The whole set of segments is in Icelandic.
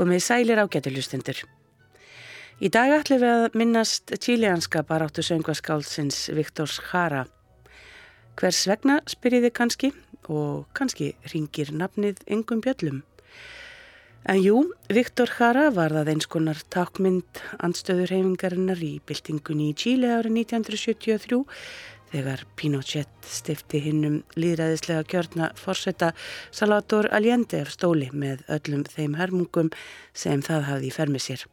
komið sælir á geturlustundur. Í dag ætlum við að minnast tílianska baráttu söngvaskálsins Viktors Jara. Hvers vegna spyrjiði kannski og kannski ringir nafnið yngum bjöllum. En jú, Viktor Jara var það eins konar takmynd andstöðurhefingarinnar í byltingunni í Chile árið 1973 þegar Pinochet stifti hinnum líðræðislega kjörna fórsetta Salvador Allende af stóli með öllum þeim hermungum sem það hafði í fermi sér.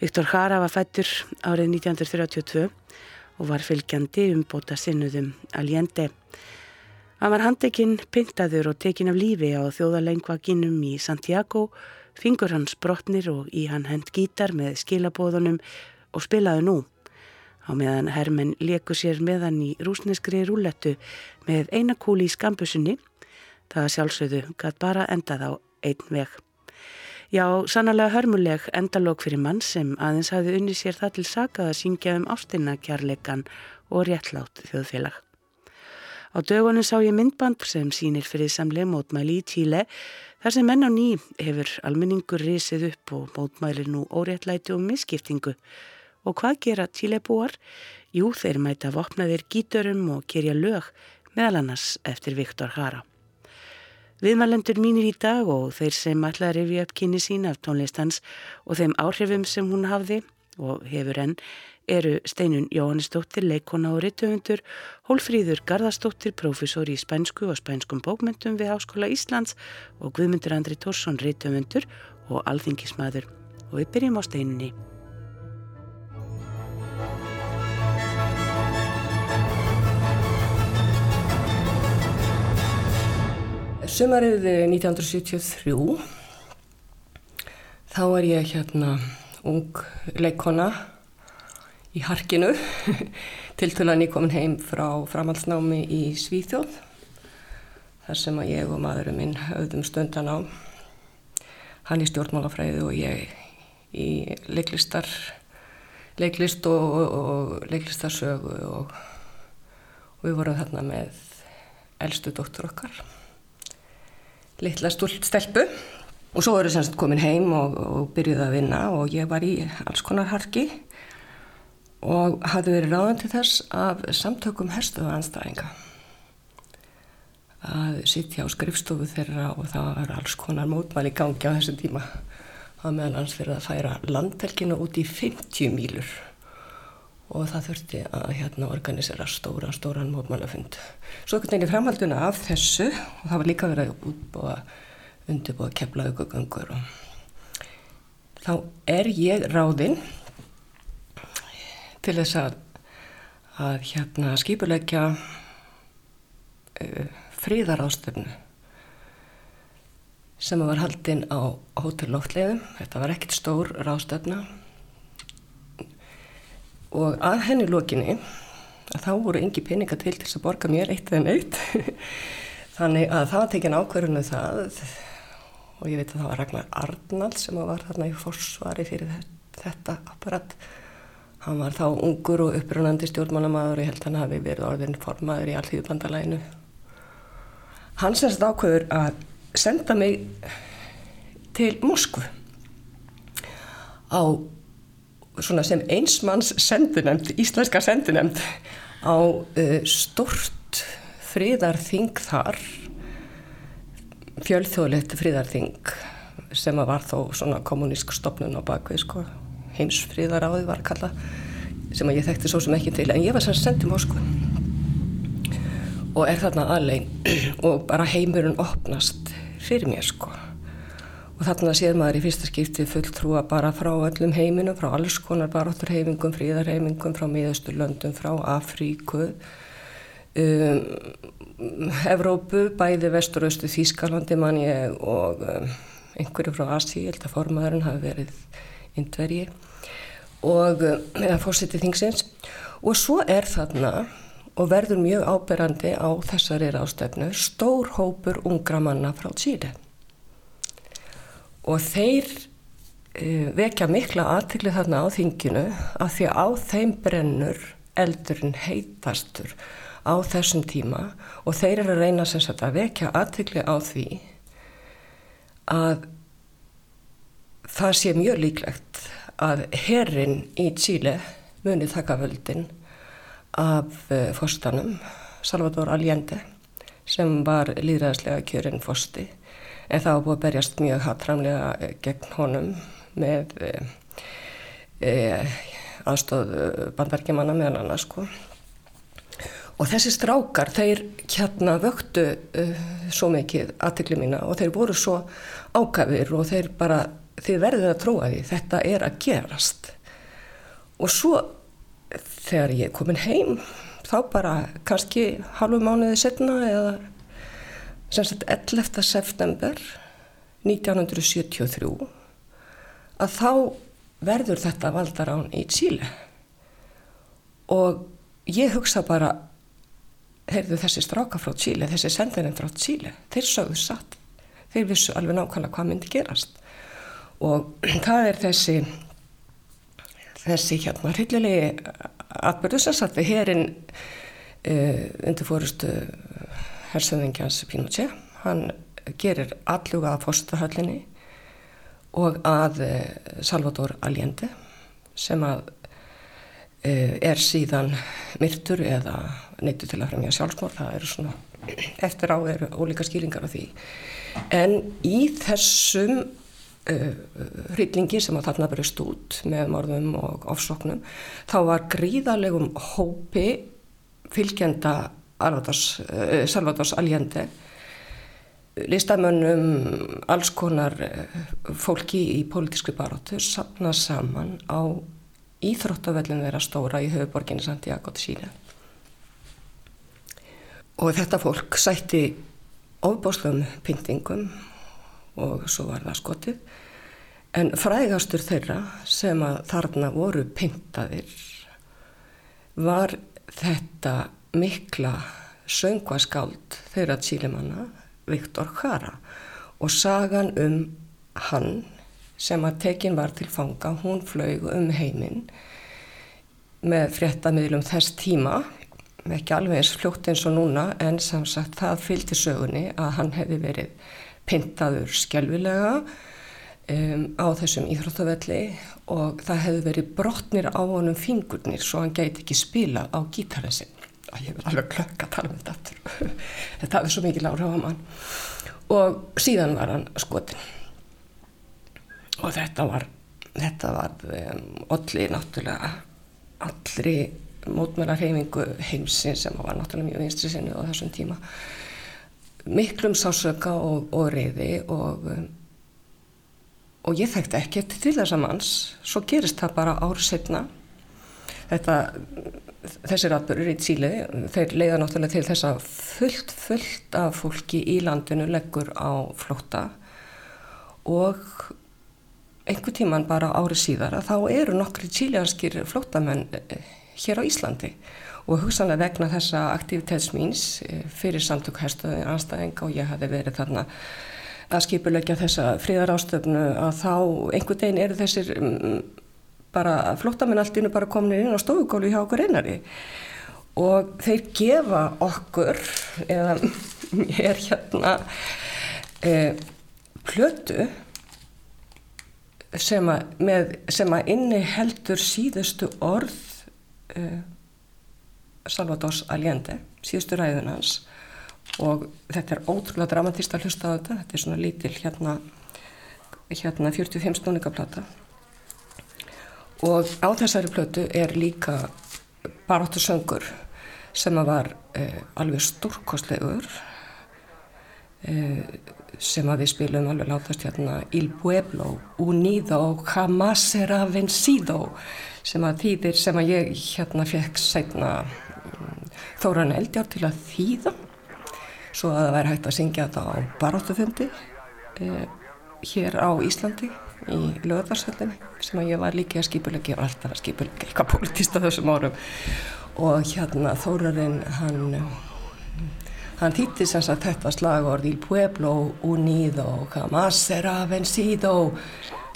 Viktor Jara var fættur árið 1932 og var fylgjandi umbóta sinnuðum Allende. Hann var handekinn, pintaður og tekin af lífi á þjóðalengvaginum í Santiago, fingur hans brotnir og í hann hend gítar með skilabóðunum og spilaði nú. Á meðan Hermann leku sér meðan í rúsneskri rúlettu með eina kúli í skambusunni. Það sjálfsögðu gæt bara endað á einn veg. Já, sannlega hörmuleg endalók fyrir mann sem aðeins hafði unni sér það til sakað að syngja um ástinna kjarleikan og réttlátt þjóðfélag. Á dögunum sá ég myndband sem sínir fyrir samlega mótmæli í Tíle þar sem menn á ný hefur almenningur risið upp og mótmæli nú óréttlæti og misskiptingu Og hvað gera tílebúar? Jú, þeir mæta vopnaðir gíturum og gerja lög, meðal annars eftir Viktor Hara. Viðmælendur mínir í dag og þeir sem ætlaði að rifja upp kynni sín af tónlistans og þeim áhrifum sem hún hafði og hefur enn eru Steinun Jóhannesdóttir, leikona og rittöfundur, Hólfríður Garðarsdóttir, profesor í spænsku og spænskum bókmyndum við Háskóla Íslands og Guðmundur Andri Tórsson, rittöfundur og alþingismadur. Og við byrjum á Steinunni. Sumarið 1973 þá er ég hérna ung leikona í Harkinu til tulan ég komin heim frá framhaldsnámi í Svíþjóð þar sem að ég og maðurum minn höfðum stöndan á hann í stjórnmálafræði og ég í leiklistar leiklist og, og, og leiklistarsögu og, og við vorum þarna með eldstu dóttur okkar litla stelpu. Og svo eru semst komin heim og, og byrjuði að vinna og ég var í alls konar harki. Og hafði verið ráðan til þess af samtökum herstuðu anstæðinga að sittja á skrifstofu þeirra og það var alls konar mótmæli gangi á þessu tíma. Að meðan hans fyrir að færa landhelginu út í 50 mílur og það þurfti að hérna organisera stóra, stóran mótmálafund. Svo ekkert nefnir framhalduna af þessu og það var líka verið að útbúa, undirbúa kefla aukagöngur og þá er ég ráðinn til þess að, að hérna skipulegja uh, fríðaráðstöfnu sem var haldinn á Hotel Loftleiðum. Þetta var ekkert stór ráðstöfna og að henni lókinni að þá voru engi peninga til til að borga mér eitt eða neitt. Þannig að það var tekin ákverðinu um það og ég veit að það var Ragnar Arnald sem var þarna í forsvari fyrir þetta apparat. Hann var þá ungur og upprunandi stjórnmannamadur og ég held að hann hafi verið orðin formaður í allíðubandalæinu hann semst ákveður að senda mig til Moskvu á svona sem einsmanns sendinemnd, íslenska sendinemnd á uh, stort fríðarþing þar fjölþjóðlegt fríðarþing sem að var þó svona kommunísk stopnun á bakvið sko, heimsfríðaráði var að kalla sem að ég þekkti svo sem ekki til en ég var sem sendið Moskva og er þarna aðlein og bara heimurinn opnast fyrir mér sko og þarna séð maður í fyrsta skipti fulltrúa bara frá öllum heiminum, frá alls konar barátturheimingum, fríðarheimingum, frá miðausturlöndum, frá Afríku, um, Evrópu, bæði vesturaustu Þískalandi mann ég og um, einhverju frá Asi, ég held að formaðurinn hafi verið indvergi og um, fórsetið þingsins. Og svo er þarna og verður mjög áberandi á þessari rástefnu stór hópur ungra manna frá Tíli og þeir uh, vekja mikla aðtikli þarna á þinginu af því að á þeim brennur eldurinn heitastur á þessum tíma. Og þeir eru að reyna sagt, að vekja aðtikli á því að það sé mjög líklegt að herrin í Chile muni taka völdin af uh, fórstanum Salvador Allende sem var líðræðslega kjörinn fórsti en það var búið að berjast mjög hattramlega gegn honum með e, e, aðstóð bandargemanna meðan annars sko. Og þessi strákar þeir hérna vöktu uh, svo mikið aðtikli mína og þeir voru svo ákafir og þeir bara þið verður að trúa því þetta er að gerast. Og svo þegar ég er komin heim þá bara kannski halvu mánuði setna eða sem sagt 11. september 1973 að þá verður þetta valdarán í Tíle og ég hugsa bara heyrðu þessi stráka frá Tíle, þessi sendininn frá Tíle, þeir sögðu satt þeir vissu alveg nákvæmlega hvað myndi gerast og það er þessi þessi hérna hryllilegi atbyrðu sem satt við hérinn uh, undir fórustu hersöðingjans Pinochet hann gerir alluga að fórstarhöllinni og að uh, Salvador Allende sem að uh, er síðan myrtur eða neittu til að fremja sjálfsmór það eru svona eftir á eru ólíka skýringar af því. En í þessum Uh, hryllingi sem að þarna breyst út með morðum og ofsóknum þá var gríðalegum hópi fylgjenda Salvadors Allende listamönnum alls konar uh, fólki í pólitískri baróttu sapna saman á íþróttavellin þeirra stóra í höfuborginni Santiago de Chile. Og þetta fólk sætti ofbáslum pyntingum og svo var það skotið. En frægastur þeirra sem að þarna voru pyntaðir var þetta mikla söngvaskáld þeirra tílimanna Viktor Jara og sagan um hann sem að tekin var til fanga hún flög um heiminn með fréttamiðlum þess tíma ekki alveg eins fljótt eins og núna en samsagt það fylgti sögunni að hann hefði verið pintaður skjálfilega um, á þessum íþróttavelli og það hefði verið brotnir á honum fingurnir svo hann gæti ekki spila á gítarinn sinn. Ég verði alveg klökk að tala um þetta aftur. þetta hafði svo mikið lára á hann. Og síðan var hann skotin. Og þetta var, þetta var um, allir náttúrulega, allri mótmælarheimingu heimsin sem var náttúrulega mjög vinstri sinni á þessum tíma miklum sásöka og, og reyði og, um, og ég þekkti ekkert til þessa manns svo gerist það bara árið setna þetta þessir atbyrgur í Tíli þeir leiða náttúrulega til þess að fullt fullt af fólki í landinu leggur á flótta og einhver tíman bara árið síðar að þá eru nokkri tílianskir flóttamenn eh, hér á Íslandi. Og hugsanlega vegna þessa aktivitetsmýns eh, fyrir samtök herstöðin anstæðinga og ég hafi verið þarna að skipulegja þessa fríðarástöfnu að þá einhvern veginn eru þessir mm, bara flótamenn allt innu bara komin inn á stofugólu hjá okkur einari. Og þeir gefa okkur eða er hérna e, plötu sem að, að inni heldur síðustu orð e, Salvadors Allende, síðustu ræðun hans. Og þetta er ótrúlega dramatist að hlusta á þetta, þetta er svona lítil hérna, hérna 45 snúningaplata og á þessari plötu er líka baróttu söngur sem að var eh, alveg stórkostlegur eh, sem að við spilum alveg látast hérna Il Pueblo Unido Jamás será vencido sem að þýðir sem að ég hérna fekk sætna Þóran Eldjár til að þýða. Svo að það væri hægt að syngja þetta á baróttufundi eh, hér á Íslandi í löðarsöllinni sem ég var líka að skipulegja, var alltaf að skipulegja eitthvað politist á þessum árum. Og hérna Þórarinn hann hann þýtti sem sagt þetta slagord Il pueblo unido jamás será vencido.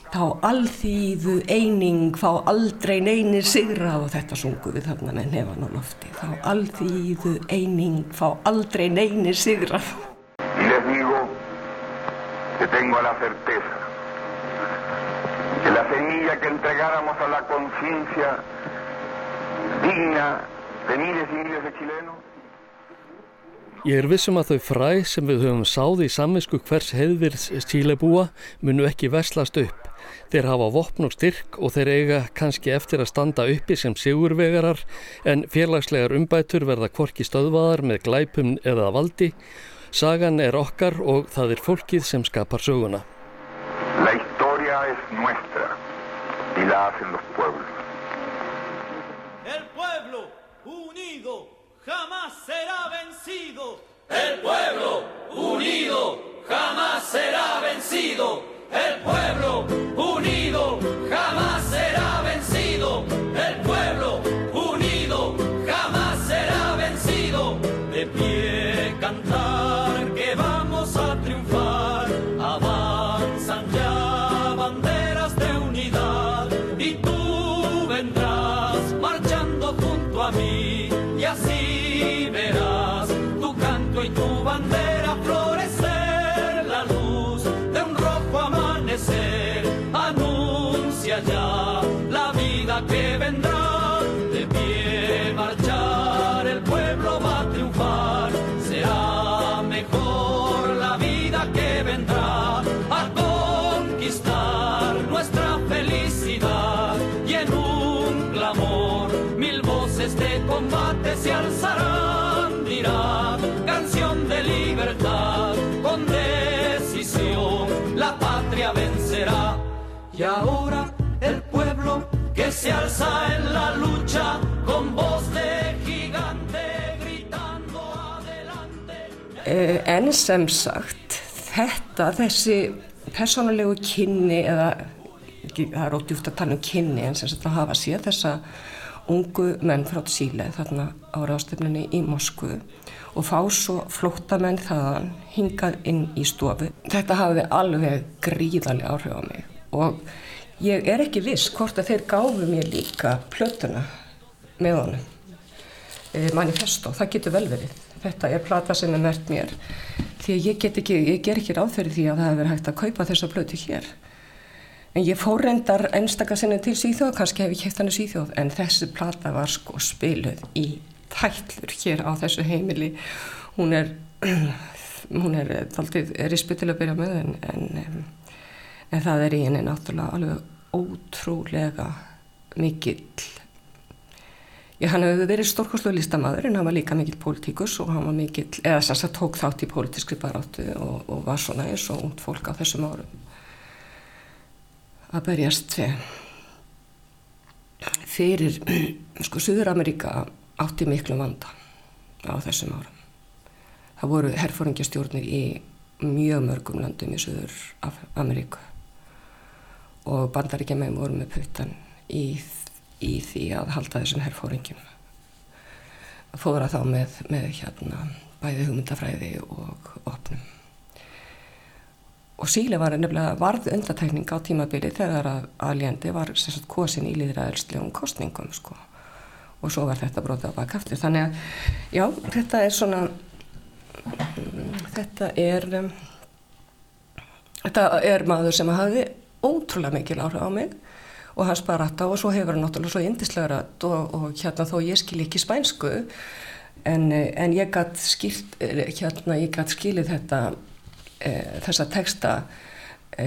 Þá alþýðu eining fá aldrei neynir sigra. Og þetta sungu við þarna með nefan á lofti. Þá alþýðu eining fá aldrei neynir sigra. Y les digo que tengo la certeza entregáramos a la conciencia digna de miles y miles de chilenos. Ég er vissum að þau fræ sem við höfum sáð í samvinsku hvers heiðvirðs Chilebúa munu ekki veslast upp. Þeir hafa vopn og styrk og þeir eiga kannski eftir að standa uppi sem sigurvegarar en félagslegar umbætur verða kvorki stöðvaðar með glæpum eða valdi. Sagan er okkar og það er fólkið sem skapar söguna. La historia es nuestra y la hacen los pueblos. El pueblo unido jamás será vencido. El pueblo unido jamás será vencido. El pueblo se alza en la lucha con voz de gigante gritando adelante Eh, En sem sagt, þetta, þessi persónulegu kynni, eða það er ódjúft að tala um kynni, en sem sagt að hafa séð þessa ungu menn frá Tíle þarna á ráðstöfnunni í Moskvu og fá svo flóttamenn þaðan hingað inn í stofu. Þetta hafi alveg gríðarlega áhrif á mig og ég er ekki viss hvort að þeir gáfu mér líka plötuna með honum. Eh, manifesto, það getur vel verið. Þetta er plata sem er mert mér. Því ég get ekki, ég ger ekki ráð fyrir því að það hefur hægt að kaupa þessa plötu hér. En ég fór reyndar einstakar sinni til Svíþjóð, kannski hef ég kæft hann í Svíþjóð en þessi plata var sko spiluð í tællur hér á þessu heimili. Hún er hún er þaldið rispu til að byrja með en, en, en það er í henni náttúrulega alveg ótrúlega mikill. Já, hann hefur verið stórkoslu listamæður en hann var líka mikill pólitíkus og hann var mikill, eða þess að tók þátt í pólitískri baráttu og, og var svona eins og út fólk á þessum árum að berjast fyrir, sko, Suður-Ameríka átti miklu vanda á þessum árum. Það voru herfóringjastjórnir í mjög mörgum landum í Suður-Ameríku og bandaríkja með voru með puttan í, í því að halda þessum herfóringjum. Fóra þá með, með hérna bæði hugmyndafræði og opnum. Og Síle var nefnilega varð undatækning á tímabili þegar að Allende var sagt, kosin í líðræðilslegum kostningum sko. og svo var þetta brotið á bakaftur. Þannig að já, þetta er svona, þetta er, um, þetta er maður sem hafi ótrúlega mikil áhrif á mig og hans bara rætta og svo hefur hann náttúrulega svo indislega rætt og, og hérna þó ég skil ekki spænsku en, en ég gætt skilt, hérna ég gætt skilið þetta e, þessa texta e,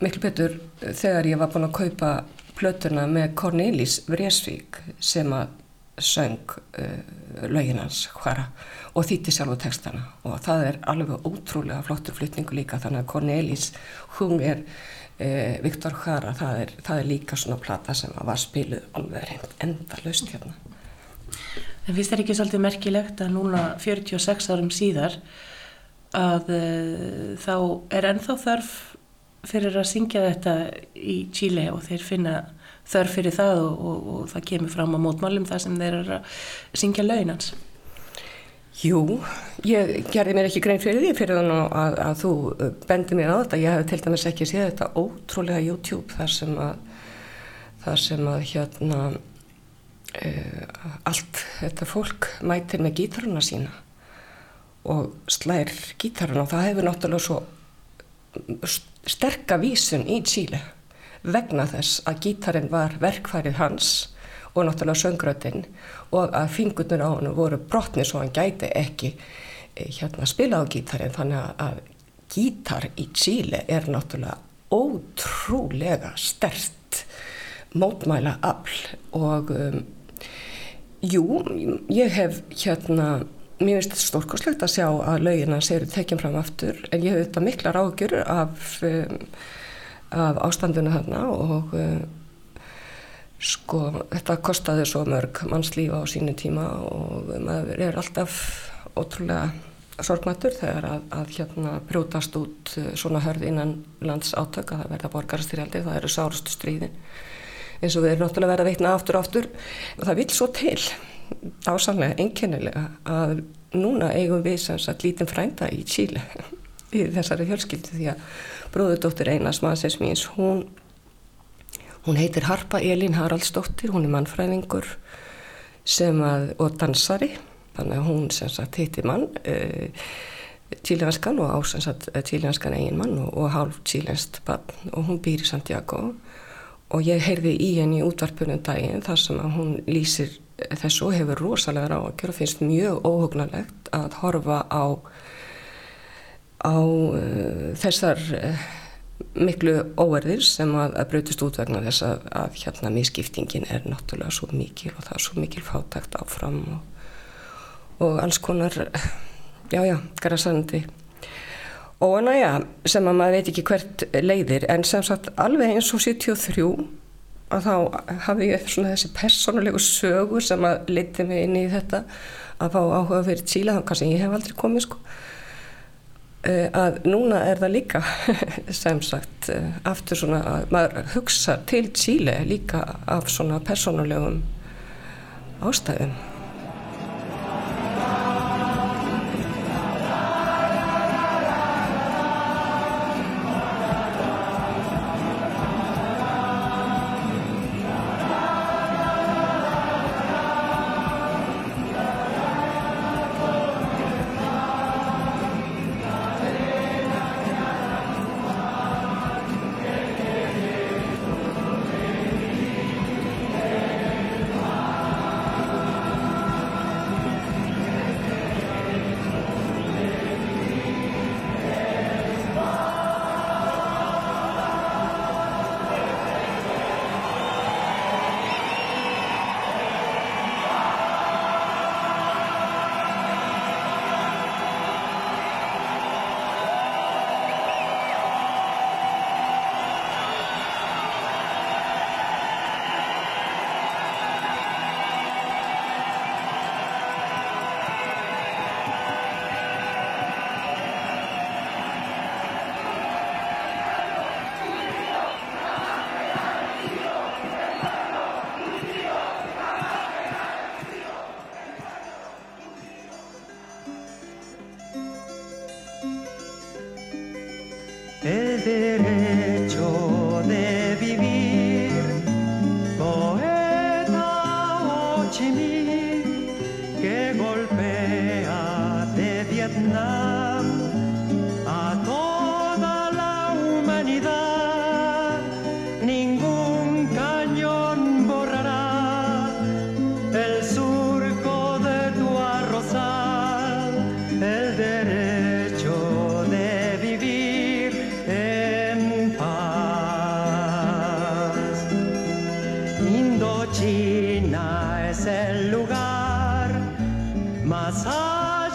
miklu betur þegar ég var búin að kaupa plötuna með Cornelis Vreesvík sem að söng uh, lögin hans hvara og þýtti sjálf textana. Og það er alveg ótrúlega flottur flytningu líka þannig að Cornelis hún er uh, Viktor Hvara það er, það er líka svona plata sem var spiluð alveg enda löst hérna. En finnst þér ekki svolítið merkilegt að núna 46 árum síðar að uh, þá er ennþá þörf fyrir að syngja þetta í Chile og þeir finna þörf fyrir það og, og, og það kemur fram á mótmálum þar sem þeir eru að syngja launans. Jú, ég gerði mér ekki grein fyrir því fyrir þannig að, að þú bendi mér á þetta. Ég hef til dæmis ekki séð þetta ótrúlega YouTube þar sem að, þar sem að hérna uh, allt þetta fólk mætir með gítaruna sína og slær gítaruna og það hefur náttúrulega svo sterka vísun í Chile vegna þess að gítarinn var verkfærið hans og náttúrulega söngrötinn og að fingurnir á hann voru brotni svo hann gæti ekki eh, hérna spila á gítarinn. Þannig að gítar í Chile er náttúrulega ótrúlega stert mótmæla afl og um, jú, ég hef hérna mér finnst þetta stórkoslegt að sjá að laugina séru tekjum fram aftur en ég hef þetta mikla ráðgjur af, um, af ástanduna þarna og um, Sko, þetta kostiði svo mörg mannslífa á sínu tíma og maður er alltaf ótrúlega sorgmættur þegar að, að hérna brjótast út eh, svona hörð innan lands átök að það verða borgarstyrjaldi, það eru sárustu stríðin eins og erum náttúrulega verið að veitna aftur og aftur. Og það vil svo til ásamlega einkennilega að núna eigum við sem sagt lítinn frænda í Chile í þessari fjölskyldu því að bróðurdóttir Einars Mansins míns hún Hún heitir Harpa Elín Haraldsdóttir, hún er mannfræðingur að, og dansari, þannig að hún heitir mann, uh, tíljanskan og ásensat tíljanskan eigin mann og, og hálf tíljanst bann og hún býr í Santiago. Og ég heyrði í henni útvarpunum daginn þar sem að hún lýsir þessu og hefur rosalega ráðakjör og finnst mjög óhugnalegt að horfa á, á uh, þessar uh, miklu óverðir sem að, að breytist út vegna þess að, að hérna miskiptingin er náttúrulega svo mikil og það er svo mikil fátækt áfram og, og alls konar, já já, græsandi og næja, sem að maður veit ekki hvert leiðir en sem sagt alveg eins og 73 að þá hafi ég svona þessi personulegu sögur sem að leiti mig inn í þetta að fá áhuga fyrir Tíla, þá kannski ég hef aldrei komið sko. Eh, að núna er það líka sem sagt eh, aftur svona að maður hugsa til Chile líka af svona persónulegum ástæðum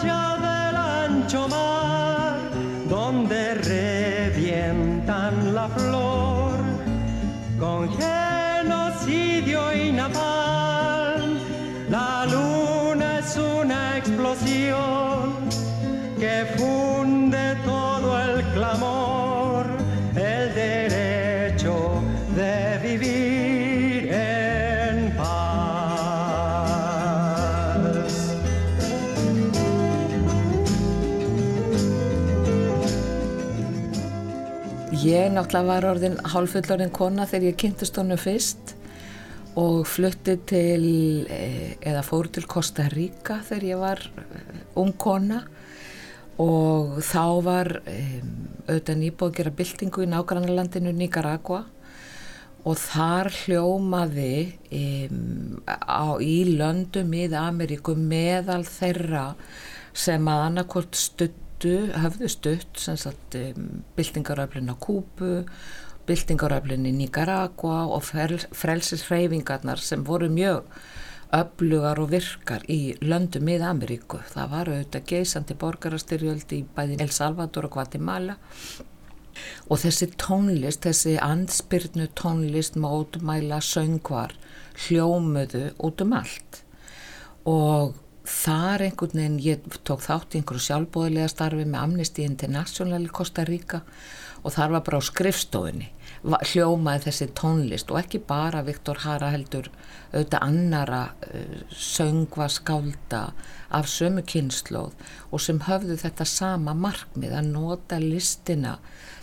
playa del ancho mar, donde revientan la flor. Ég náttúrulega var orðin hálfullorinn kona þegar ég kynntist honum fyrst og flutti til, eh, eða fór til Costa Rica þegar ég var eh, ung kona. Og þá var um, auðvitað nýbúið að gera byltingu í nágrannarlandinu Nicaragua. Og þar hljómaði um, á, í löndum í Ameríku meðal þeirra sem að annarkort stuttu, höfðu stutt sem sagt um, byltingaröflin á Kúbu byltingaröflin í Nicaragua og frelsishreyfingarnar sem voru mjög öflugar og virkar í löndum í Ameríku. Það var auðvitað geysandi borgarastyrjöld í bæði El Salvador og Guatemala og þessi tónlist, þessi ansbyrnu tónlist mótumæla söngvar hljómuðu út um allt og þar einhvern veginn, ég tók þátt í einhverju sjálfbóðilega starfi með Amnesty International í Costa Rica og þar var bara á skrifstofunni hljómaði þessi tónlist og ekki bara Viktor Hara heldur auðvitað annara uh, söngva skálda af sömu kynnslóð og sem höfðu þetta sama markmið að nota listina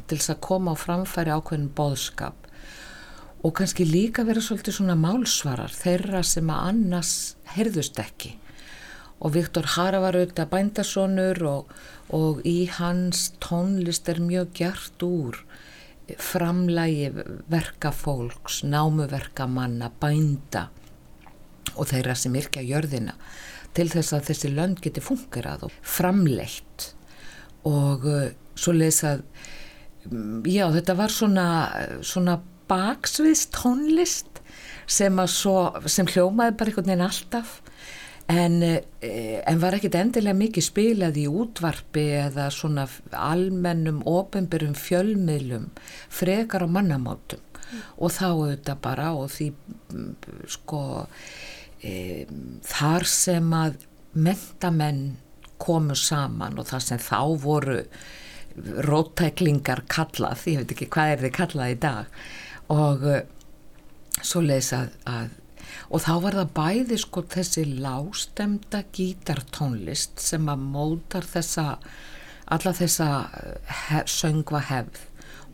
til þess að koma á framfæri ákveðin bóðskap og kannski líka vera svolítið svona málsvarar þeirra sem að annars heyrðust ekki og Viktor Hara var auðvitað bændasonur og, og í hans tónlist er mjög gert úr framlægi verkafólks, námuverkamanna, bænda og þeirra sem yrkja jörðina til þess að þessi lönd geti fungerað og framleitt. Og uh, svo lesað mm, já þetta var svona, svona baksviðst tónlist sem, svo, sem hljómaði bara einhvern veginn alltaf En, eh, en var ekkit endilega mikið spilað í útvarpi eða svona almennum, ofenbyrjum fjölmiðlum frekar á mannamátum mm. og þá auðvitað bara og því sko e, þar sem að mentamenn komu saman og það sem þá voru róttæklingar kallað, ég veit ekki hvað er þið kallað í dag og e, svo leiðis að, að og þá var það bæði sko þessi lástemda gítartónlist sem að mótar þessa alla þessa hef, söngva hefð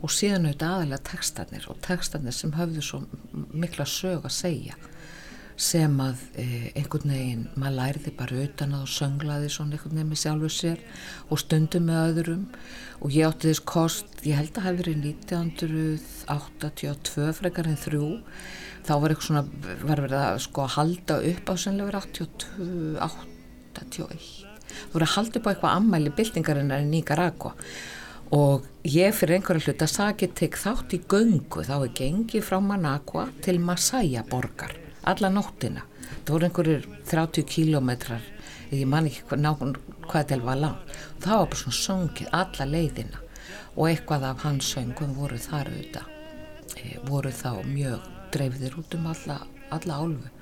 og síðan auðvitað aðalega textanir og textanir sem höfðu svo mikla sög að segja sem að e, einhvern veginn maður læriði bara utan að og sönglaði svona einhvern veginn með sjálfu sér og stundum með öðrum. Og ég átti þess kost, ég held að það hefði verið 1982 frekar en þrjú þá var eitthvað svona, var verið að sko halda upp á verið 82, 81 þú voru að halda upp á eitthvað ammæli byltingarinnar í Nicaragua og ég fyrir einhverja hlut að sagi tek þátt í göngu. Þá er gengið frá Managua til Masaya borgar alla nóttina. Það voru einhverjir 30 kílómetrar ég man ekki hvað, hvað þetta var langt. Það var bara svona söngið alla leiðina. Og eitthvað af hans söngum voru þar auðvitað. E, voru þá mjög dreifðir út um alla, alla álfu.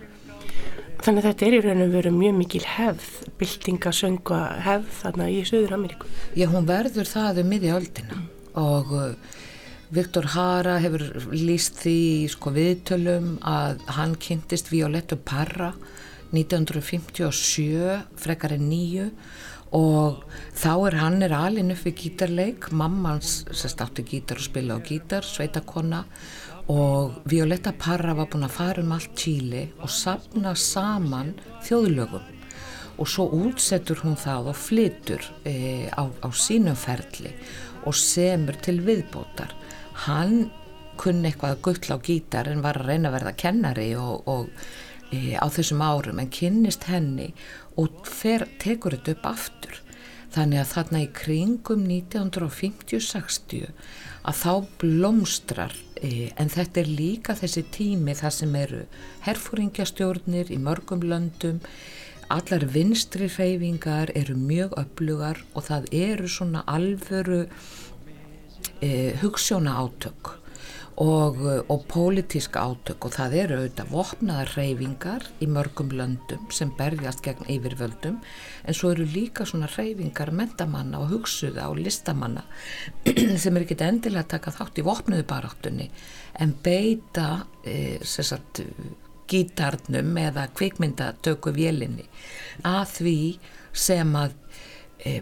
Þannig að þetta er í raun og veru mjög mikil hefð, byltingasönga hefð þarna í Suður Ameríku. Já, hún verður það um miðja öldina mm. og uh, Viktor Hara hefur líst því sko, viðtölum að hann kynntist Violetto Parra 1957, frekar en nýju og þá er hann er alin upp við gítarleik, mammans sérst átti gítar og spila á gítar, sveitakonna og Violetta Parra var búin að fara um allt Tíli og sapna saman þjóðlögum. Og svo útsettur hún það og flytur e, á, á sínum ferli og semur til viðbótar. Hann kunni eitthvað að gull á gítar en var að reyna að verða kennari og, og e, á þessum árum en kynnist henni og fer, tekur þetta upp aftur. Þannig að þarna í kringum 1950-60 að þá blómstrar e, en þetta er líka þessi tími þar sem eru herfóringjastjórnir í mörgum löndum allar vinstri reyfingar eru mjög öflugar og það eru svona alvöru e, hugssjóna átök og, og pólitíska átök. Og það eru auðvitað vopnaðar reyfingar í mörgum löndum sem berjast gegn yfirvöldum. En svo eru líka svona reyfingar mentamanna og hugsuða og listamanna sem er ekki endilega að taka þátt í vopnuðu baráttunni en beita e, sagt, gítarnum eða kvikmyndatöku vélinni að því sem að e,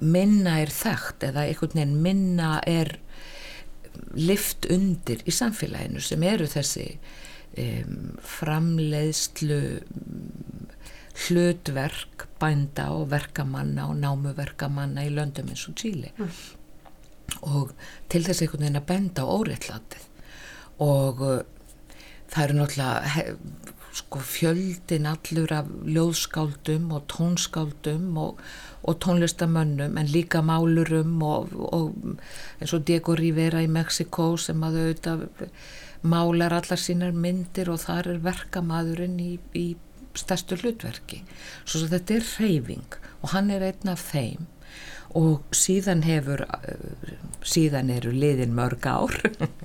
minna er þekkt eða einhvern veginn minna er lift undir í samfélaginu sem eru þessi um, framleiðslu hlutverk bænda og verkamanna og námuverkamanna í löndum eins og Tíli mm. og til þess einhvern veginn að benda á óréttlatið og uh, það eru náttúrulega sko fjöldin allur af ljóðskáldum og tónskáldum og, og tónlistamönnum en líka málurum og, og eins og Diego Rivera í Mexiko sem að auðvitað málar allar sínar myndir og þar er verkamadurinn í, í stærstu hlutverki. Svo þetta er reyfing og hann er einn af þeim og síðan hefur síðan eru liðin mörg ár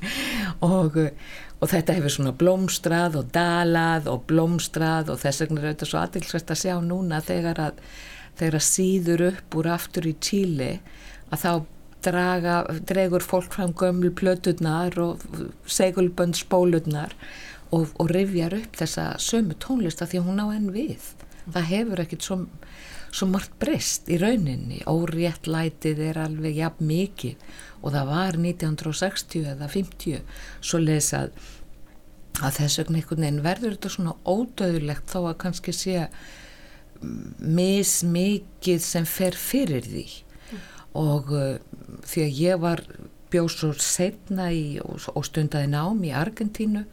og, og þetta hefur svona blómstrað og dalað og blómstrað og þess vegna er þetta svo aðtilsvægt að sjá núna þegar að, þegar að síður upp úr aftur í Tíli að þá draga, dregur fólk fram gömlu plöturnar og segulbönd spólurnar og, og rifjar upp þessa sömu tónlista því að hún á enn við. Það hefur ekkit svo, svo margt breyst í rauninni, órétt lætið er alveg jafn mikið og það var 1960 eða 50 svo lesað að þess vegna einhvern veginn verður þetta svona ódöðulegt þó að kannski sé mismikið sem fer fyrir því. Mm. og uh, því að ég var bjóð svo setna í, og, og stundaði nám í Argentínu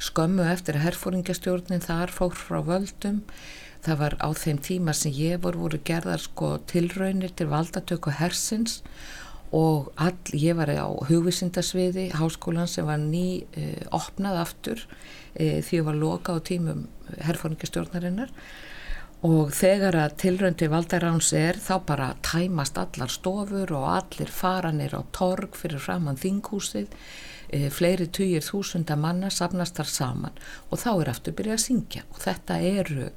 skömmu eftir að herfóringastjórnin þar fór frá völdum. Það var á þeim tíma sem ég voru voru gerðar sko tilraunir til valdatöku hersins. Og all, ég var á hugvísindasviði háskólan sem var ný uh, opnað aftur uh, því að var loka á tímum herfóringastjórnarinnar og þegar að tilröndi valdaráns er þá bara tæmast allar stofur og allir faranir á torg fyrir framann þinghúsið. E, fleiri týjir þúsunda manna safnast þar saman og þá er aftur byrjað að syngja. Og þetta eru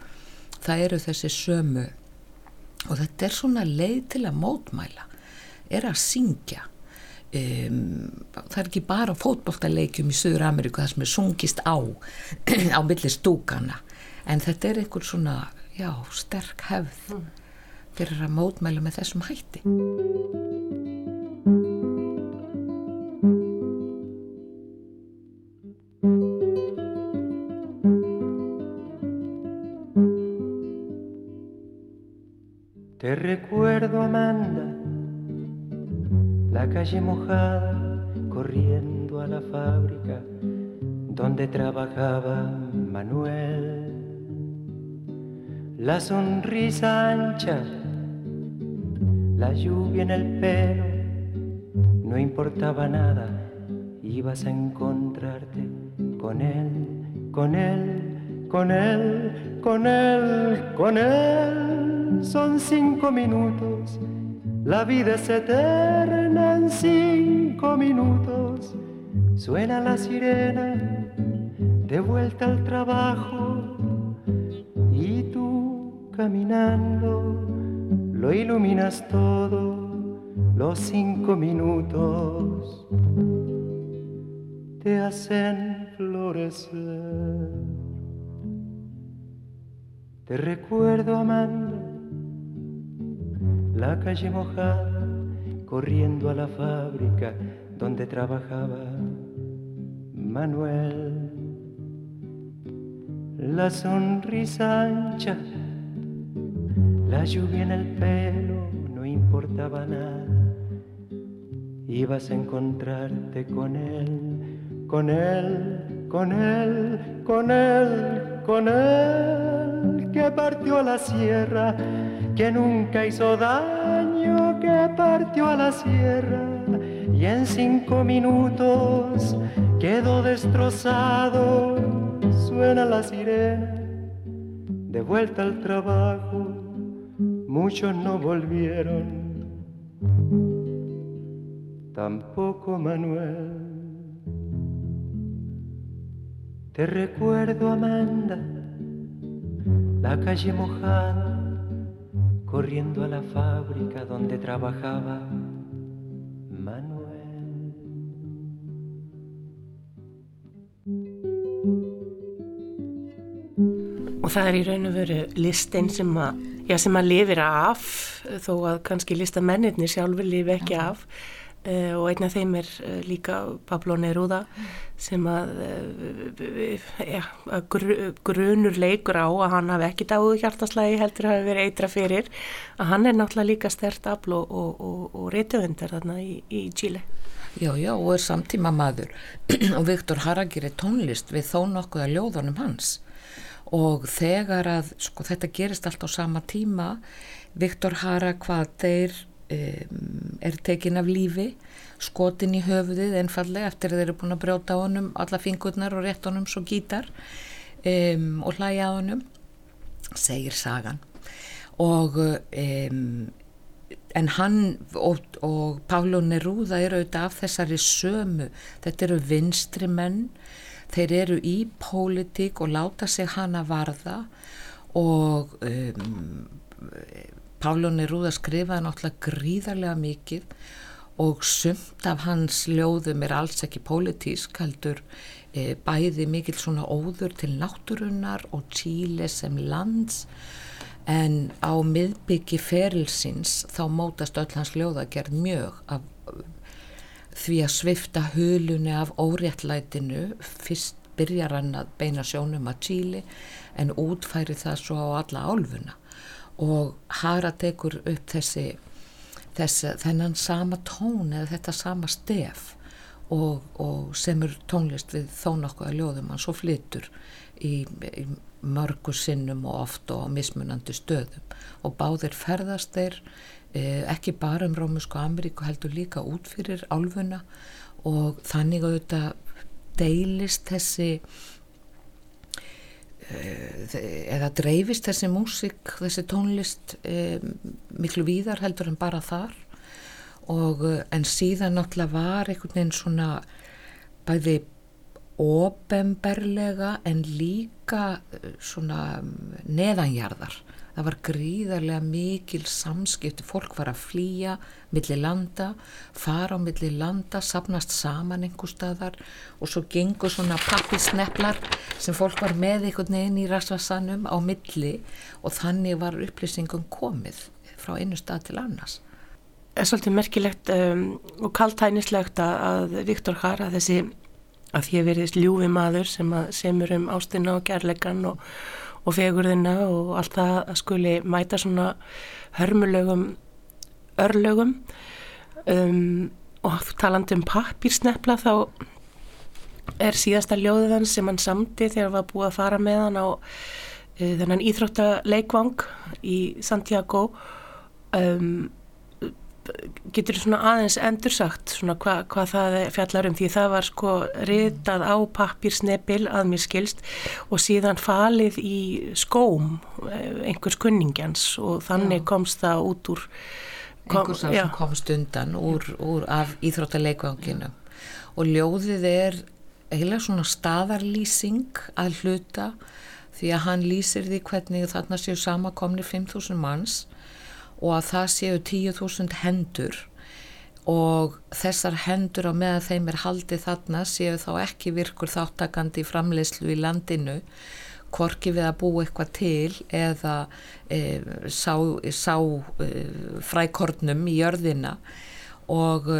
það eru þessi sömu og þetta er svona leið til að mótmæla er að syngja. Um, það er ekki bara fótbolltaleikjum í Söður Ameríku það sem er sungist á á millir stúkana en þetta er einhver svona já, sterk hefð mm. fyrir að mótmæla með þessum hætti Te recuerdo, Amanda, la calle mojada, corriendo a la fábrica donde trabajaba Manuel. La sonrisa ancha, la lluvia en el pelo, no importaba nada, ibas a encontrarte con él, con él, con él, con él, con él. Son cinco minutos, la vida es eterna en cinco minutos. Suena la sirena, de vuelta al trabajo caminando lo iluminas todo, los cinco minutos te hacen florecer. Te recuerdo, Amanda, la calle mojada, corriendo a la fábrica donde trabajaba Manuel. La sonrisa ancha, la lluvia en el pelo, no importaba nada. Ibas a encontrarte con él, con él, con él, con él, con él, que partió a la sierra, que nunca hizo daño, que partió a la sierra y en cinco minutos quedó destrozado. Suena la sirena, de vuelta al trabajo, muchos no volvieron, tampoco Manuel. Te recuerdo, Amanda, la calle mojada, corriendo a la fábrica donde trabajaba Manuel. Og það er í raun já, sem að lifir af þó að kannski listamennirni sjálfur lifi ekki af. Uh, og einn af þeim er uh, líka Pablo Neruda sem að, uh, ja, gru, grunur leikur á að hann hafi ekki dáðu hjartaslægi heldur hafi verið eitra fyrir. Að hann er náttúrulega líka stert afl og, og, og, og reytuðundar þarna í, í Chile. Já, já, og er samtíma maður og Viktor Hara gerir tónlist við þó nokkuð að ljóðunum hans og þegar að, sko, þetta gerist allt á sama tíma, Viktor Hara hvað þeir um, er tekin af lífi, skotin í höfuðið einfallega eftir að þeir eru búin að brjóta á honum alla fingurnar og rétt honum svo gítar um, og hlæja á honum, segir sagan. Og um, en hann og, og Pálo Neruda eru auðvitað af þessari sömu. Þetta eru vinstri menn þeir eru í pólitík og láta sig hana varða og um, Pálo Neruda skrifaði náttúrulega gríðarlega mikið og sumt af hans ljóðum er alls ekki pólitísk heldur e, bæði mikil svona óður til náttúrunnar og Chile sem lands. En á miðbyggi ferilsins þá mótast öll hans ljóðagerð mjög af því að svifta hulunni af óréttlætinu. Fyrst byrjar hann að beina sjónum að Chile en útfæri það svo á alla álfuna. Og Hara tekur upp þessi, þessi þennan sama tón eða þetta sama stef og, og semur tónlist við þó nokkuð að ljóðum hann svo flytur í, í mörgu sinnum og oft og mismunandi stöðum. Og báðir ferðast þeir ekki bara um Rómusku Ameríku heldur líka út fyrir álfuna og þannig að þetta deilist þessi eh, eða dreifist þessi músik, þessi tónlist eh, miklu víðar heldur en bara þar og eh, en síðan náttúrulega var einhvern veginn svona bæði ofemberlega en líka eh, svona neðanjarðar. Það var gríðarlega mikil samskipti, fólk var að flýja millir landa, fara á millir landa, sapnast saman einhver staðar og svo gengur svona pappisneplar sem fólk var með einhvern veginn í rasvasanum á milli og þannig var upplýsingum komið frá einu stað til annars. Það er svolítið merkilegt um, og kaltænislegt að Viktor Hara þessi að því að verðist ljúfi maður sem semur um ástina og kærleikan og, og fegurðina og allt það að skuli mæta svona hörmulegum örlögum. Um, og talandi um pappirsnepla þá er síðasta ljóðan sem hann samti þegar hann var búið að fara með hann á uh, þennan íþróttaleikvang í Santiago. Um getur svona aðeins endursagt svona hva, hvað það fjallar um. Því það var sko ritað á pappirsnebil að mér skilst og síðan falið í skóm eh, einhvers kunningjans. Og þannig já. komst það út úr kom, einhvers af sem komst undan úr, úr af íþróttaleikvanginu og ljóðið er heila svona staðarlýsing að hluta því að hann lýsir því hvernig þarna séu samakomni 5.000 manns og að það séu 10.000 hendur. Og þessar hendur á meðan þeim er haldið þarna séu þá ekki virkur þáttakandi framleyslu í landinu korki við að búa eitthvað til eða e, sá, sá e, frækornum í jörðina. Og,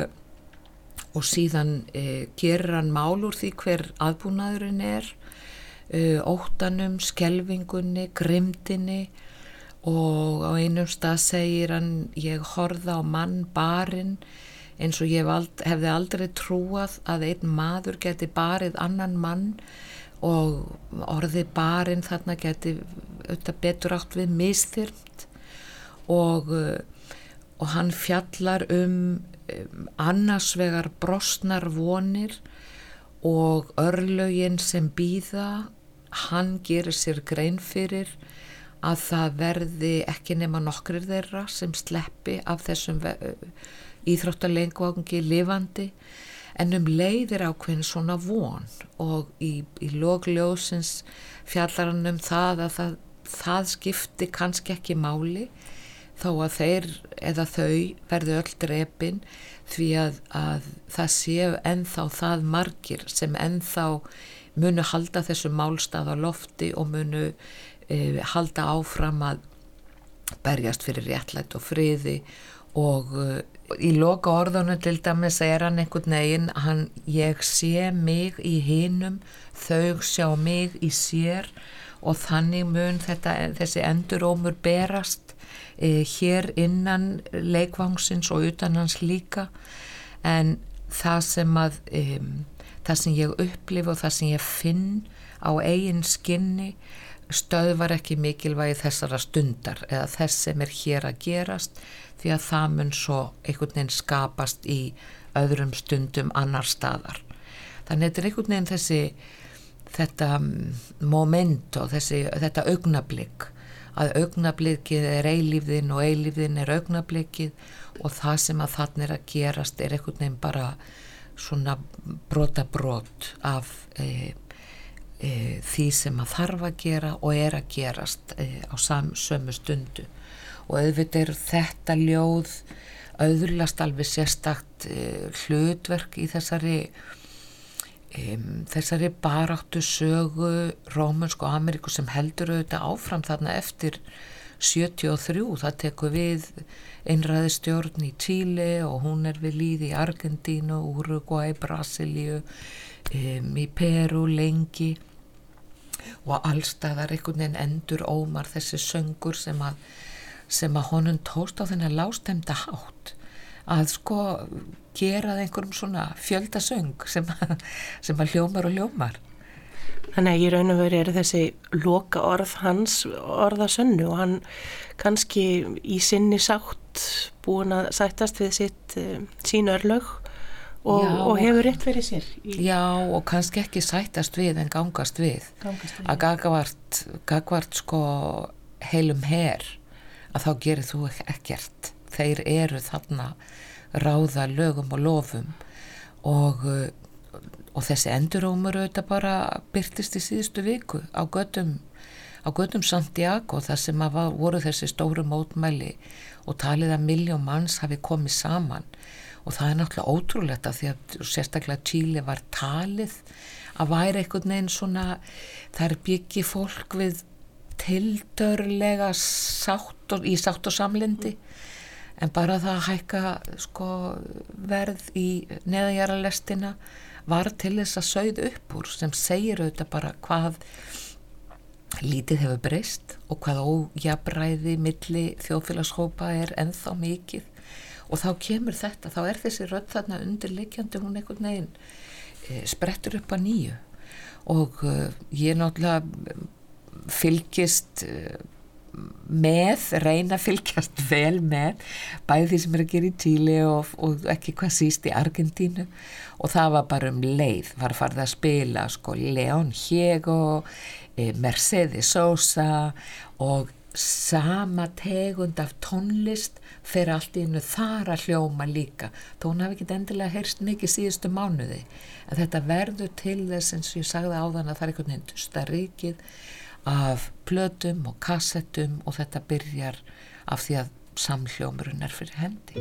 og síðan e, gerir hann mál úr því hver aðbúnaðurinn er e, óttanum, skelvingunni, grimdinni og á einum stað segir hann ég horða á mann barinn eins og ég hefði aldrei trúað að einn maður geti barið annan mann og orði barinn þarna geti auðvitað betur átt við mistyrmt og, og hann fjallar um, um annarsvegar brostnar vonir og örlögin sem býða hann gerir sér grein fyrir að það verði ekki nema nokkrir þeirra sem sleppi af þessum íþróttalenguangi lifandi. En um leiðir ákveðin svona von og í, í logljósins fjallarann um það að það, það skipti kannski ekki máli þó að þeir eða þau verði öll drepin því að, að það séu enþá það margir sem enþá munu halda þessu málstað á lofti og munu e, halda áfram að berjast fyrir réttlætt og friði og e, í loka orðunum til dæmis er hann einhvern veginn hann ég sé mig í hinum þau sjá mig í sér og þannig mun þetta, þessi endurómur berast e, hér innan leikvangsins og utan hans líka. En það sem að það sem ég upplif og það sem ég finn á eigin skinni stöðvar ekki mikilvægi þessara stundar eða þess sem er hér að gerast því að það mun svo einhvern veginn skapast í öðrum stundum annar staðar. Þannig að þetta er einhvern veginn þessi þetta moment og þetta augnablík að augnablíkið er eilífðin og eilífðin er augnablíkið og það sem að þannig er að gerast er einhvern veginn bara svona brota brot af e, e, því sem að þarf að gera og er að gerast e, á sam, sömu stundu. Og auðvitað er þetta ljóð auðurlast alveg sérstakt e, hlutverk í þessari þessari baráttu sögu Rómunsk og Ameríku sem heldur auðvitað áfram þarna eftir 73, það tekur við einræðistjórn í Tíli og hún er við líði í Argentínu, Uruguay, Brasilíu um, í Peru lengi og allstaðar einhvern veginn endur ómar þessi söngur sem að, sem að honum tóst á þennan lástemda hátt að sko gera einhverjum svona fjöldasöng sem, sem að hljómar og hljómar. Þannig að ég raun og veri er þessi loka orð hans orðasönnu og hann kannski í sinni sátt búin að sættast við sitt uh, sín örlög og, já, og hefur rétt verið sér. Í... Já og kannski ekki sættast við en gangast við. Gangast við. Að gagvart, gagvart sko heilum her að þá gerir þú ekkert. Þeir eru þarna ráða lögum og lofum og, uh, og þessi endurómur auðvitað bara byrtist í síðustu viku á gödum á gödum Santiago þar sem var, voru þessi stóru mótmæli og talið að miljón manns hafi komið saman og það er náttúrulega ótrúlegt að því að sérstaklega Chile var talið að væri einhvern veginn svona þar byggi fólk við tildörlega sátt og, í sátt og samlindi en bara það að hækka sko, verð í neðanjara lestina var til þess að sögð upp úr sem segir auðvitað bara hvað lítið hefur breyst og hvað ójabræði milli þjóðfélagshópa er enþá mikið og þá kemur þetta, þá er þessi rödd þarna undirleikjandi hún einhvern veginn e, sprettur upp að nýju. Og e, ég náttúrulega fylgist e, með, reyna fylgjast vel með bæði því sem er að gera í Tíli og, og ekki hvað síst í Argentínu. Og það var bara um leið, var farið að spila sko León Hiego eh, Mercedes Sosa og sama tegund af tónlist fyrir allt í innu þar að hljóma líka þó hún hafi ekki endilega heyrst mikið síðustu mánuði en þetta verður til þess eins og ég sagði á þann að það er einhvern veginn dusta ríkið af plötum og kassettum og þetta byrjar af því að samhljómurinn er fyrir hendi.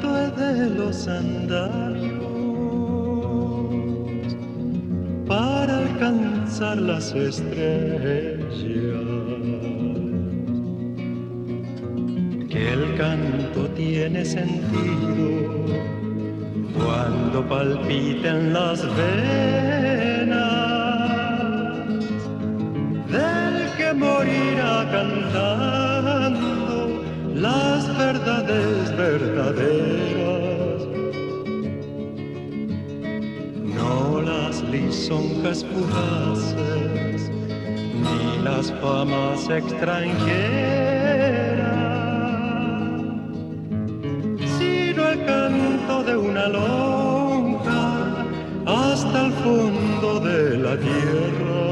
De los andarios para alcanzar las estrellas. Que el canto tiene sentido cuando palpiten las venas del que morirá cantando las verdades verdaderas. No las lisonjas fugaces ni las famas extranjeras sino el canto de una lonja hasta el fondo de la tierra.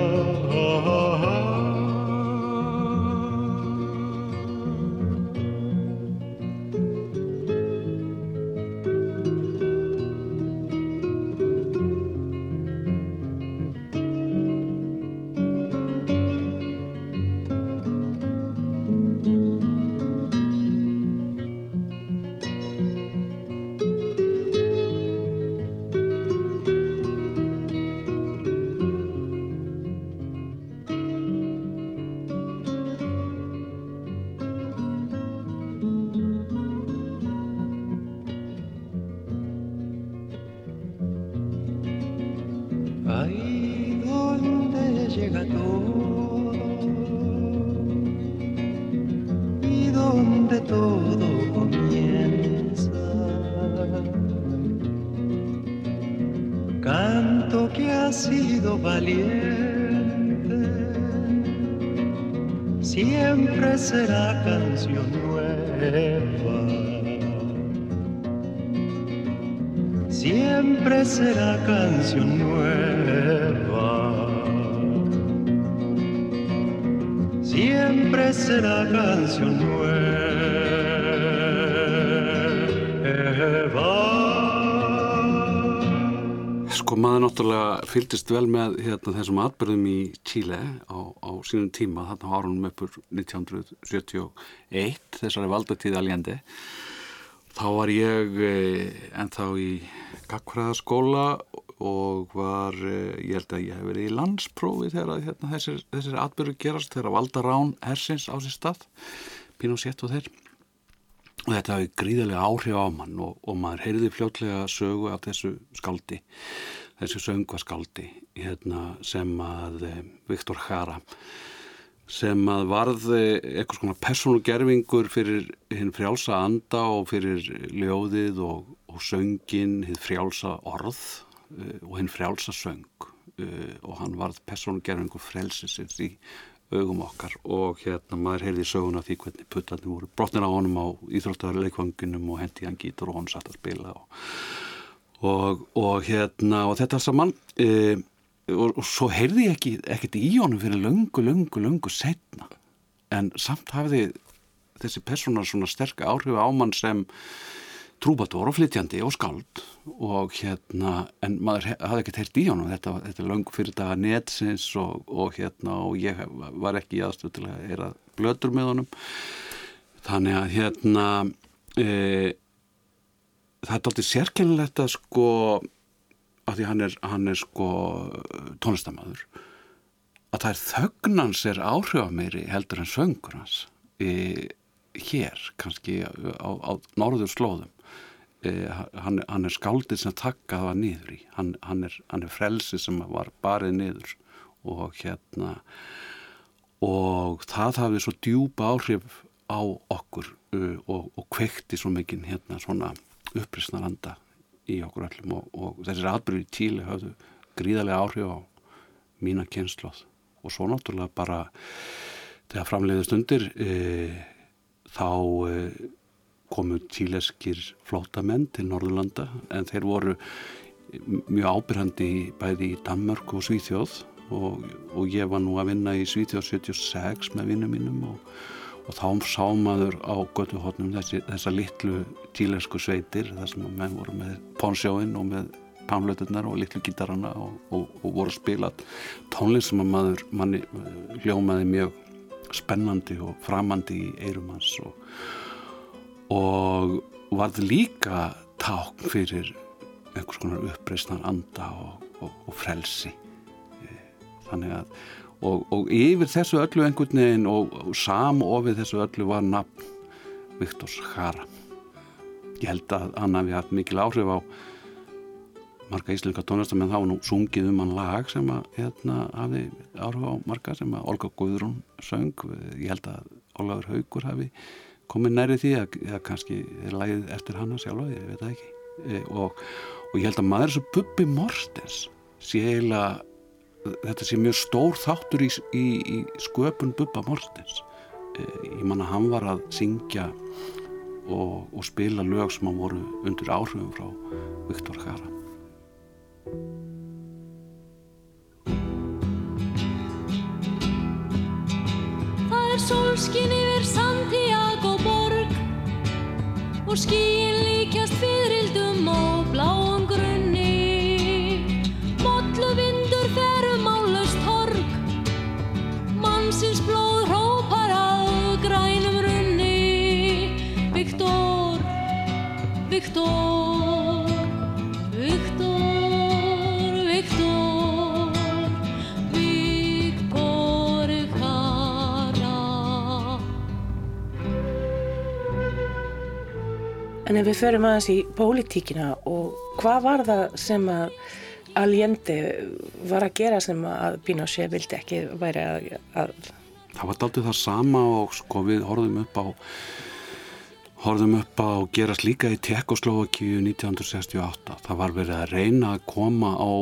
Canto que ha sido valiente, siempre será canción nueva. siempre será canción nueva. Siempre será canción nueva. Sko maður náttúrulega fylgist vel með hérna, þessum atbyrðum í Chile á, á sínum tíma, þarna á árunum uppur 1971, þessari valdatíð aljendi. Þá var ég eh, ennþá í Gagfræðaskóla og var, eh, ég held að ég hef verið í landsprófi þegar hérna, þessir, þessir atbyrðu gerast, þegar valda rán hersins á sér stað, Pinochet og þeir. Og þetta hafi gríðarlega áhrif á mann og, og maður heyrði fljótlega sögu af þessu skaldi, þessu söngvaskaldi hérna, sem að eh, Viktor Jara sem að varði eitthvað svona persónugerfingur fyrir hinn frjálsa anda og fyrir ljóðið og, og söngin, hinn frjálsa orð uh, og hinn frjálsa söng. Og hann varð persónugerfingur frelsisins í augum okkar. Og hérna maður heyrði söguna því hvernig puttarnir voru brotnir á honum á íþróttarleikvanginum og hendi hann gítur og hann satt að spila og, og, og hérna og þetta saman uh, og, og svo heyrði ég ekki, ekkert í honum fyrir löngu, löngu, löngu setna en samt hafði þessi persónar svona sterk áhrif á mann sem trúbator og flytjandi og skald og hérna, en maður hafði ekkert heyrt í honum, þetta, þetta löngu fyrir daga netsins og, og hérna og ég var ekki í aðstöð til að heyra blöður með honum. Þannig að hérna e, það er aldrei sérkennilegt að sko að því hann er, hann er sko tónlistamæður að það er þögnans er áhrifameyri heldur en söngur hans e, hér kannski á, á norður slóðum e, hann, hann er skáldið sem takkað var niður í. Hann, hann, er, hann er frelsi sem var barið niður og hérna og það hafið svo djúpa áhrif á okkur og, og kvekti svo mikið hérna svona upprisnaranda í okkur öllum og, og þessir atbyrður í Tíli hafðu gríðarlega áhrif á mína kynnslóð og svo náttúrulega bara þegar framleiðist undir e, þá e, komu tíleskir flótamenn til Norðurlanda en þeir voru mjög ábyrgandi bæði í Danmark og Svíþjóð. Og, og ég var nú að vinna í Svíþjóð 76 með vinnum mínum og, og þá sá maður á götuhotnum þessar litlu tílesku sveitir þar sem menn voru með pónsjóin og með pánlauturnar og litlu gítarana og, og, og voru að spila. Tónlist sem að maður manni hljómaði mjög spennandi og framandi í eirum hans og, og varð líka ták fyrir einhvers konar uppreysnar anda og frelsi. Þannig að og, og yfir þessu öllu einhvern veginn og, og samofið þessu öllu var nafn Viktors Hara ég held að hann hafi haft mikil áhrif á marga íslenska tónlistamenn þá nú sungið um hann lag sem að hérna hafi áhrif á marga sem að Olga Guðrún söng. Ég held að Ólaður Haugur hafi komið næri því að, að kannski er lagið eftir hanna sjálfa, ég veit það ekki. E, og, og ég held að maður þessu Bubbi Mortens sé eiginlega þetta sé mjög stór þáttur í, í, í sköpun Bubba Mortens. Eh, ég manna hann var að syngja og, og spila lög sem að voru undir áhrifum frá Viktor Hara Það er solskin yfir Santiago borg og skíin líkjast fyririldum og Viktor, Viktor, Viktor Viktor Hara En ef við förum aðeins í pólitíkina og hvað var það sem að Allende var að gera sem að Pinochet vildi ekki væri að, að það var daldið það sama og sko við horfum upp á horfum upp á gerast líka í Tekoslóvakíu 1968 það var verið að reyna að koma á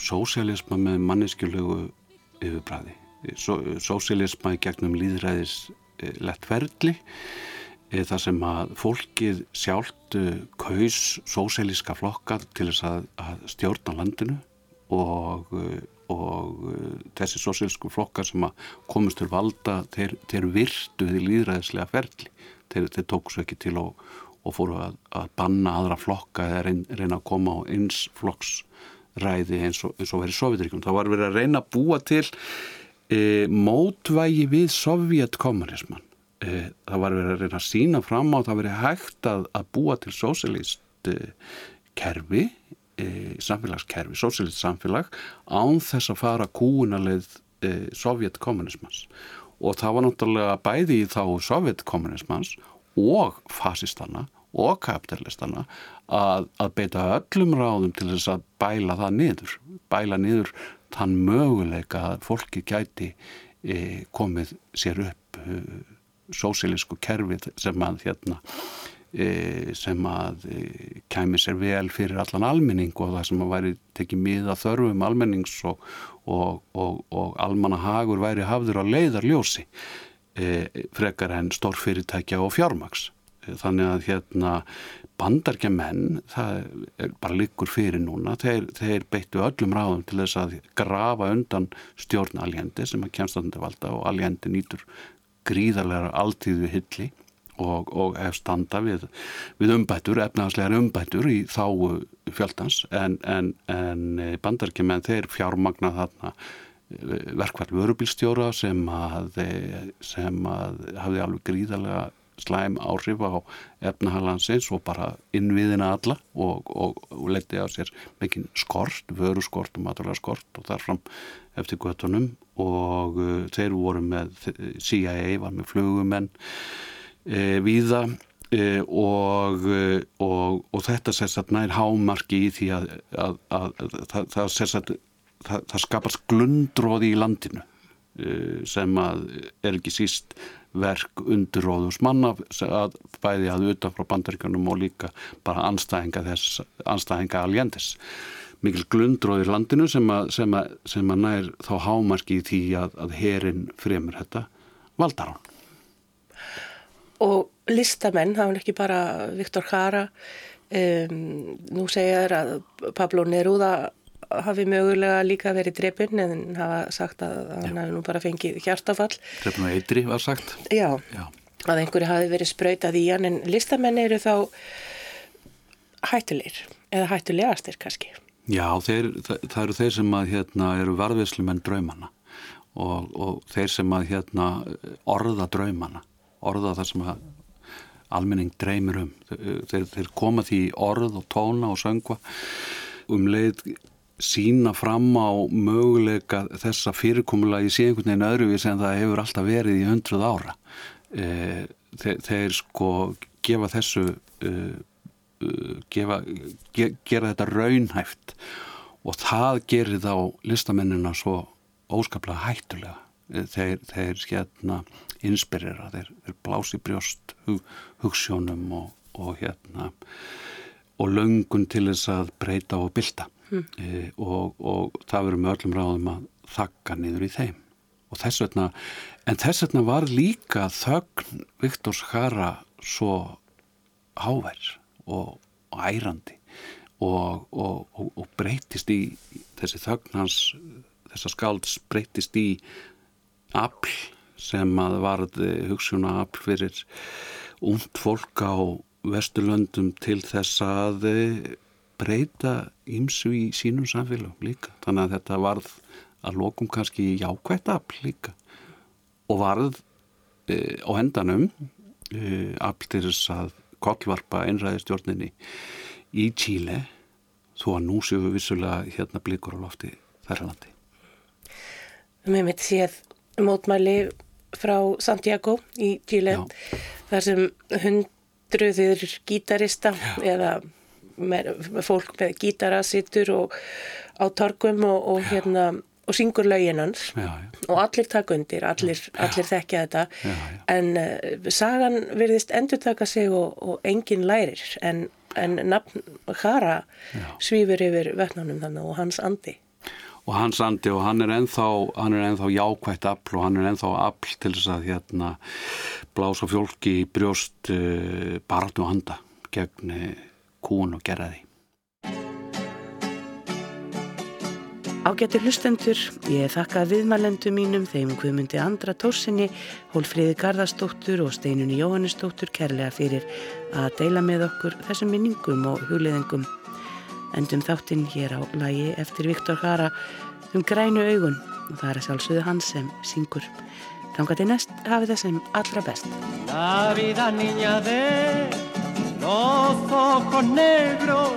sósialisma með manneskjulegu yfirbræði sósialisma í gegnum líðræðis lettferðli þar sem að fólkið sjálft kaus sósialíska flokka til þess að, að stjórna landinu og, og þessi sósialísku flokkar sem að komast til valda þeir, þeir virtu því líðræðislega ferli þeir, þeir tók svo ekki til og, og fóru að, að banna aðra flokka eða reyna, reyna að koma á eins flokksræði eins og, og verið Sovjetiríkjum. Það var verið að reyna að búa til e, mótvægi við sovjetkommunisman e, það var verið að reyna að sína fram á það verið hægt að, að búa til sósilist e, kerfi e, samfélagskerfi, sósilist samfélag án þess að fara kúunaleið e, sovjetkommunismans og það var náttúrulega bæði í þá sovjetkommunismans og fasistana og kapitalistana að, að beita öllum ráðum til þess að bæla það niður bæla niður þann möguleika að fólki gæti e, komið sér upp e, sósilísku kerfi sem að hérna sem að e, kæmi sér vel fyrir allan almenning og það sem að væri tekið miða þörfum almennings og, og, og, og almanna hagur væri hafður á leiðarljósi e, frekar en stórfyrirtækja og fjármaks þannig að hérna bandarkja menn, það er bara líkur fyrir núna, þeir, þeir beittu öllum ráðum til þess að grafa undan stjórn aljendi sem að kemstandi valda og aljendi nýtur gríðarlega alltíðu hilli og, og standa við, við umbættur, efnaðslegar umbættur í þáu fjöldans en, en, en bandarkja menn þeir fjármagna þarna verkvall vörubílstjóra sem að, sem að hafði alveg gríðarlega slæm áhrif á efnahalansins og bara innviðina alla og, og, og leti á sér mikinn skort, vöru skort og maturlega skort og þarfram eftir göttunum og uh, þeir voru með CIA, var með flugumenn e, víða e, og, og, og þetta sérstætt nær hámarki í því að, að, að, að það sérstætt það, það skapast glundróði í landinu e, sem að er ekki síst verk undirróðus manna að bæði að utan frá bandaríkanum og líka bara anstæðinga þess anstæðinga aljendis mikil glundróðir landinu sem að, sem að, sem að nær þá hámarki í því að, að herin fremur þetta valdar hann Og listamenn, það var ekki bara Viktor Jara um, nú segja þér að Pablo Neruda hafi mögulega líka verið drepun en hafa sagt að hann hafi nú bara fengið hjartafall. Drefnum eitri var sagt. Já, Já. að einhverju hafi verið sprautað í hann en listamenn eru þá hættulegir eða hættulegastir kannski. Já, þeir, það, það eru þeir sem að hérna eru varðvislumenn draumana og, og þeir sem að hérna orða draumana, orða það sem að almenning dreymir um. Þeir, þeir koma því í orð og tóna og söngva um leið sína fram á möguleika þessa fyrirkomulagi sé einhvern veginn öðruvís en það hefur alltaf verið í hundruð ára. Eh, þeir, þeir sko gefa þessu gefa, ge, gera þetta raunhæft og það gerir þá listamennina svo óskaplega hættulega þeir, þeir hérna inspirera, þeir, þeir blási brjóst hug, hugssjónum og, og hérna og löngun til þess að breyta og bylta mm. e, og, og það verður með öllum ráðum að þakka niður í þeim og þess vegna en þess vegna var líka þögn Viktors Hara svo hávær og, og ærandi og, og, og breytist í þessi þögn hans þessar skálds breytist í afl sem að varði hugssjóna afl fyrir ungd fólk á vesturlöndum til þess að breyta ymsu í sínum samfélagum líka þannig að þetta varð að lokum kannski jákvægt afl líka og varð e, á hendanum e, afl til þess að kollvarpa einræðistjórninni í Tíle þó að nú séu við vissulega hérna blikur á lofti þærralandi. Mér mitt séð mótmæli frá Santiago í Tíle þar sem hundruðir gítarista Já. eða með, fólk með gítara sittur og á torgum og, og hérna og syngur lögin hans. Já, já. og allir taka undir, allir, allir þekkja þetta. Já, já. en uh, sagan virðist endur taka sig og, og enginn lærir. En, en nafn Hara svífur yfir vetnánum þannig og hans andi og hans andi og hann er er ennþá jákvætt afl og hann er ennþá afl til þess að hérna blása fjólki í brjóst uh, baratu handa gegn uh, kún og gerði. Ágættur hlustendur, ég þakka viðmælendu mínum þeim Guðmundi Andra Tórsinni, Hólfríði Garðarsdóttur og Steinunni Jóhannesdóttur kærlega fyrir að deila með okkur þessum minningum og hugleðingum. Endum þáttinn hér á lagi eftir Viktor Hara um grænu augun og það er sjálfsögðu hans sem syngur. Þanga til næst hafið það sem allra best. La vida niña de los ojos negros,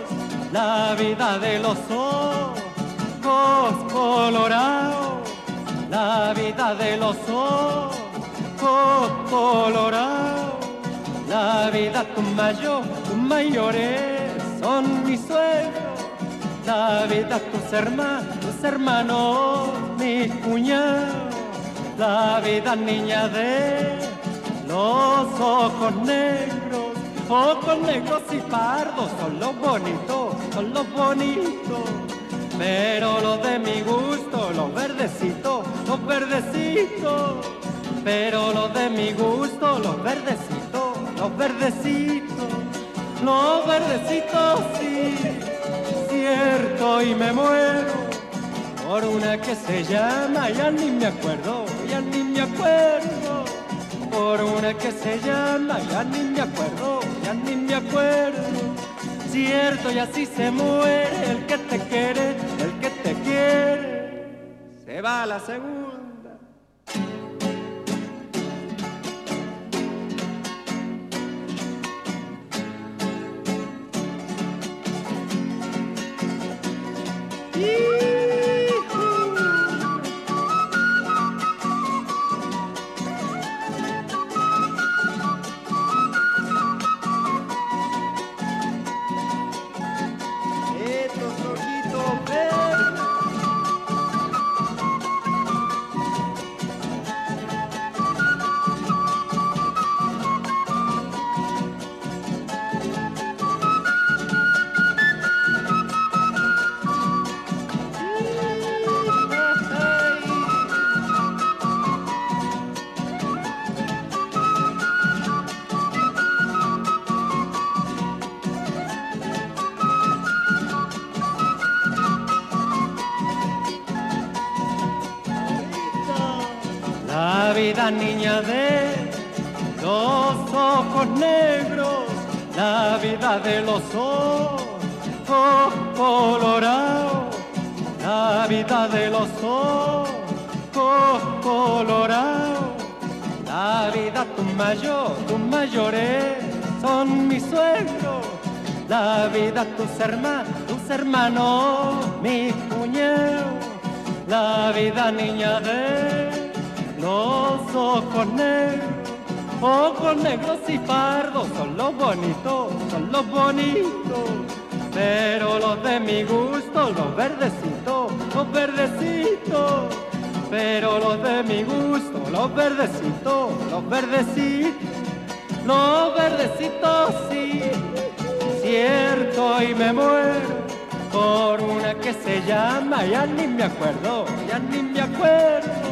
la vida de los ojos colorados, la vida de los ojos colorados, la vida tus mayores, tus mayores son mis suegros, la vida tus hermanos, tus hermanos, mis cuñados, la vida niña de los ojos negros, ojos negros y pardos son los bonitos, son los bonitos. Pero los de mi gusto, los verdecitos, los verdecitos. Pero los de mi gusto, los verdecitos, los verdecitos. Los verdecitos, sí, cierto, y me muero. Por una que se llama, ya ni me acuerdo, ya ni me acuerdo. Por una que se llama, ya ni me acuerdo, ya ni me acuerdo cierto y así se muere el que te quiere, el que te quiere, se va a la segunda. Ojos negros, la vida de los ojos colorados, la vida de los ojos colorados, la vida tu mayor, tus mayores son mis suegros, la vida tus hermanos, tus hermanos, mis cuñados, la vida niña de los ojos negros, ojos negros y pardos son los bonitos, son los bonitos, pero los de mi gusto, los verdecitos, los verdecitos, pero los de mi gusto, los verdecitos, los verdecitos, los verdecitos sí, cierto y me muero por una que se llama, ya ni me acuerdo, ya ni me acuerdo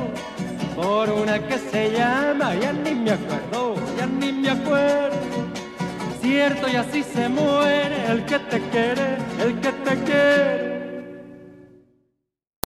por una que se llama, ya ni me acuerdo, ya ni me acuerdo. Cierto y así se muere el que te quiere, el que te quiere.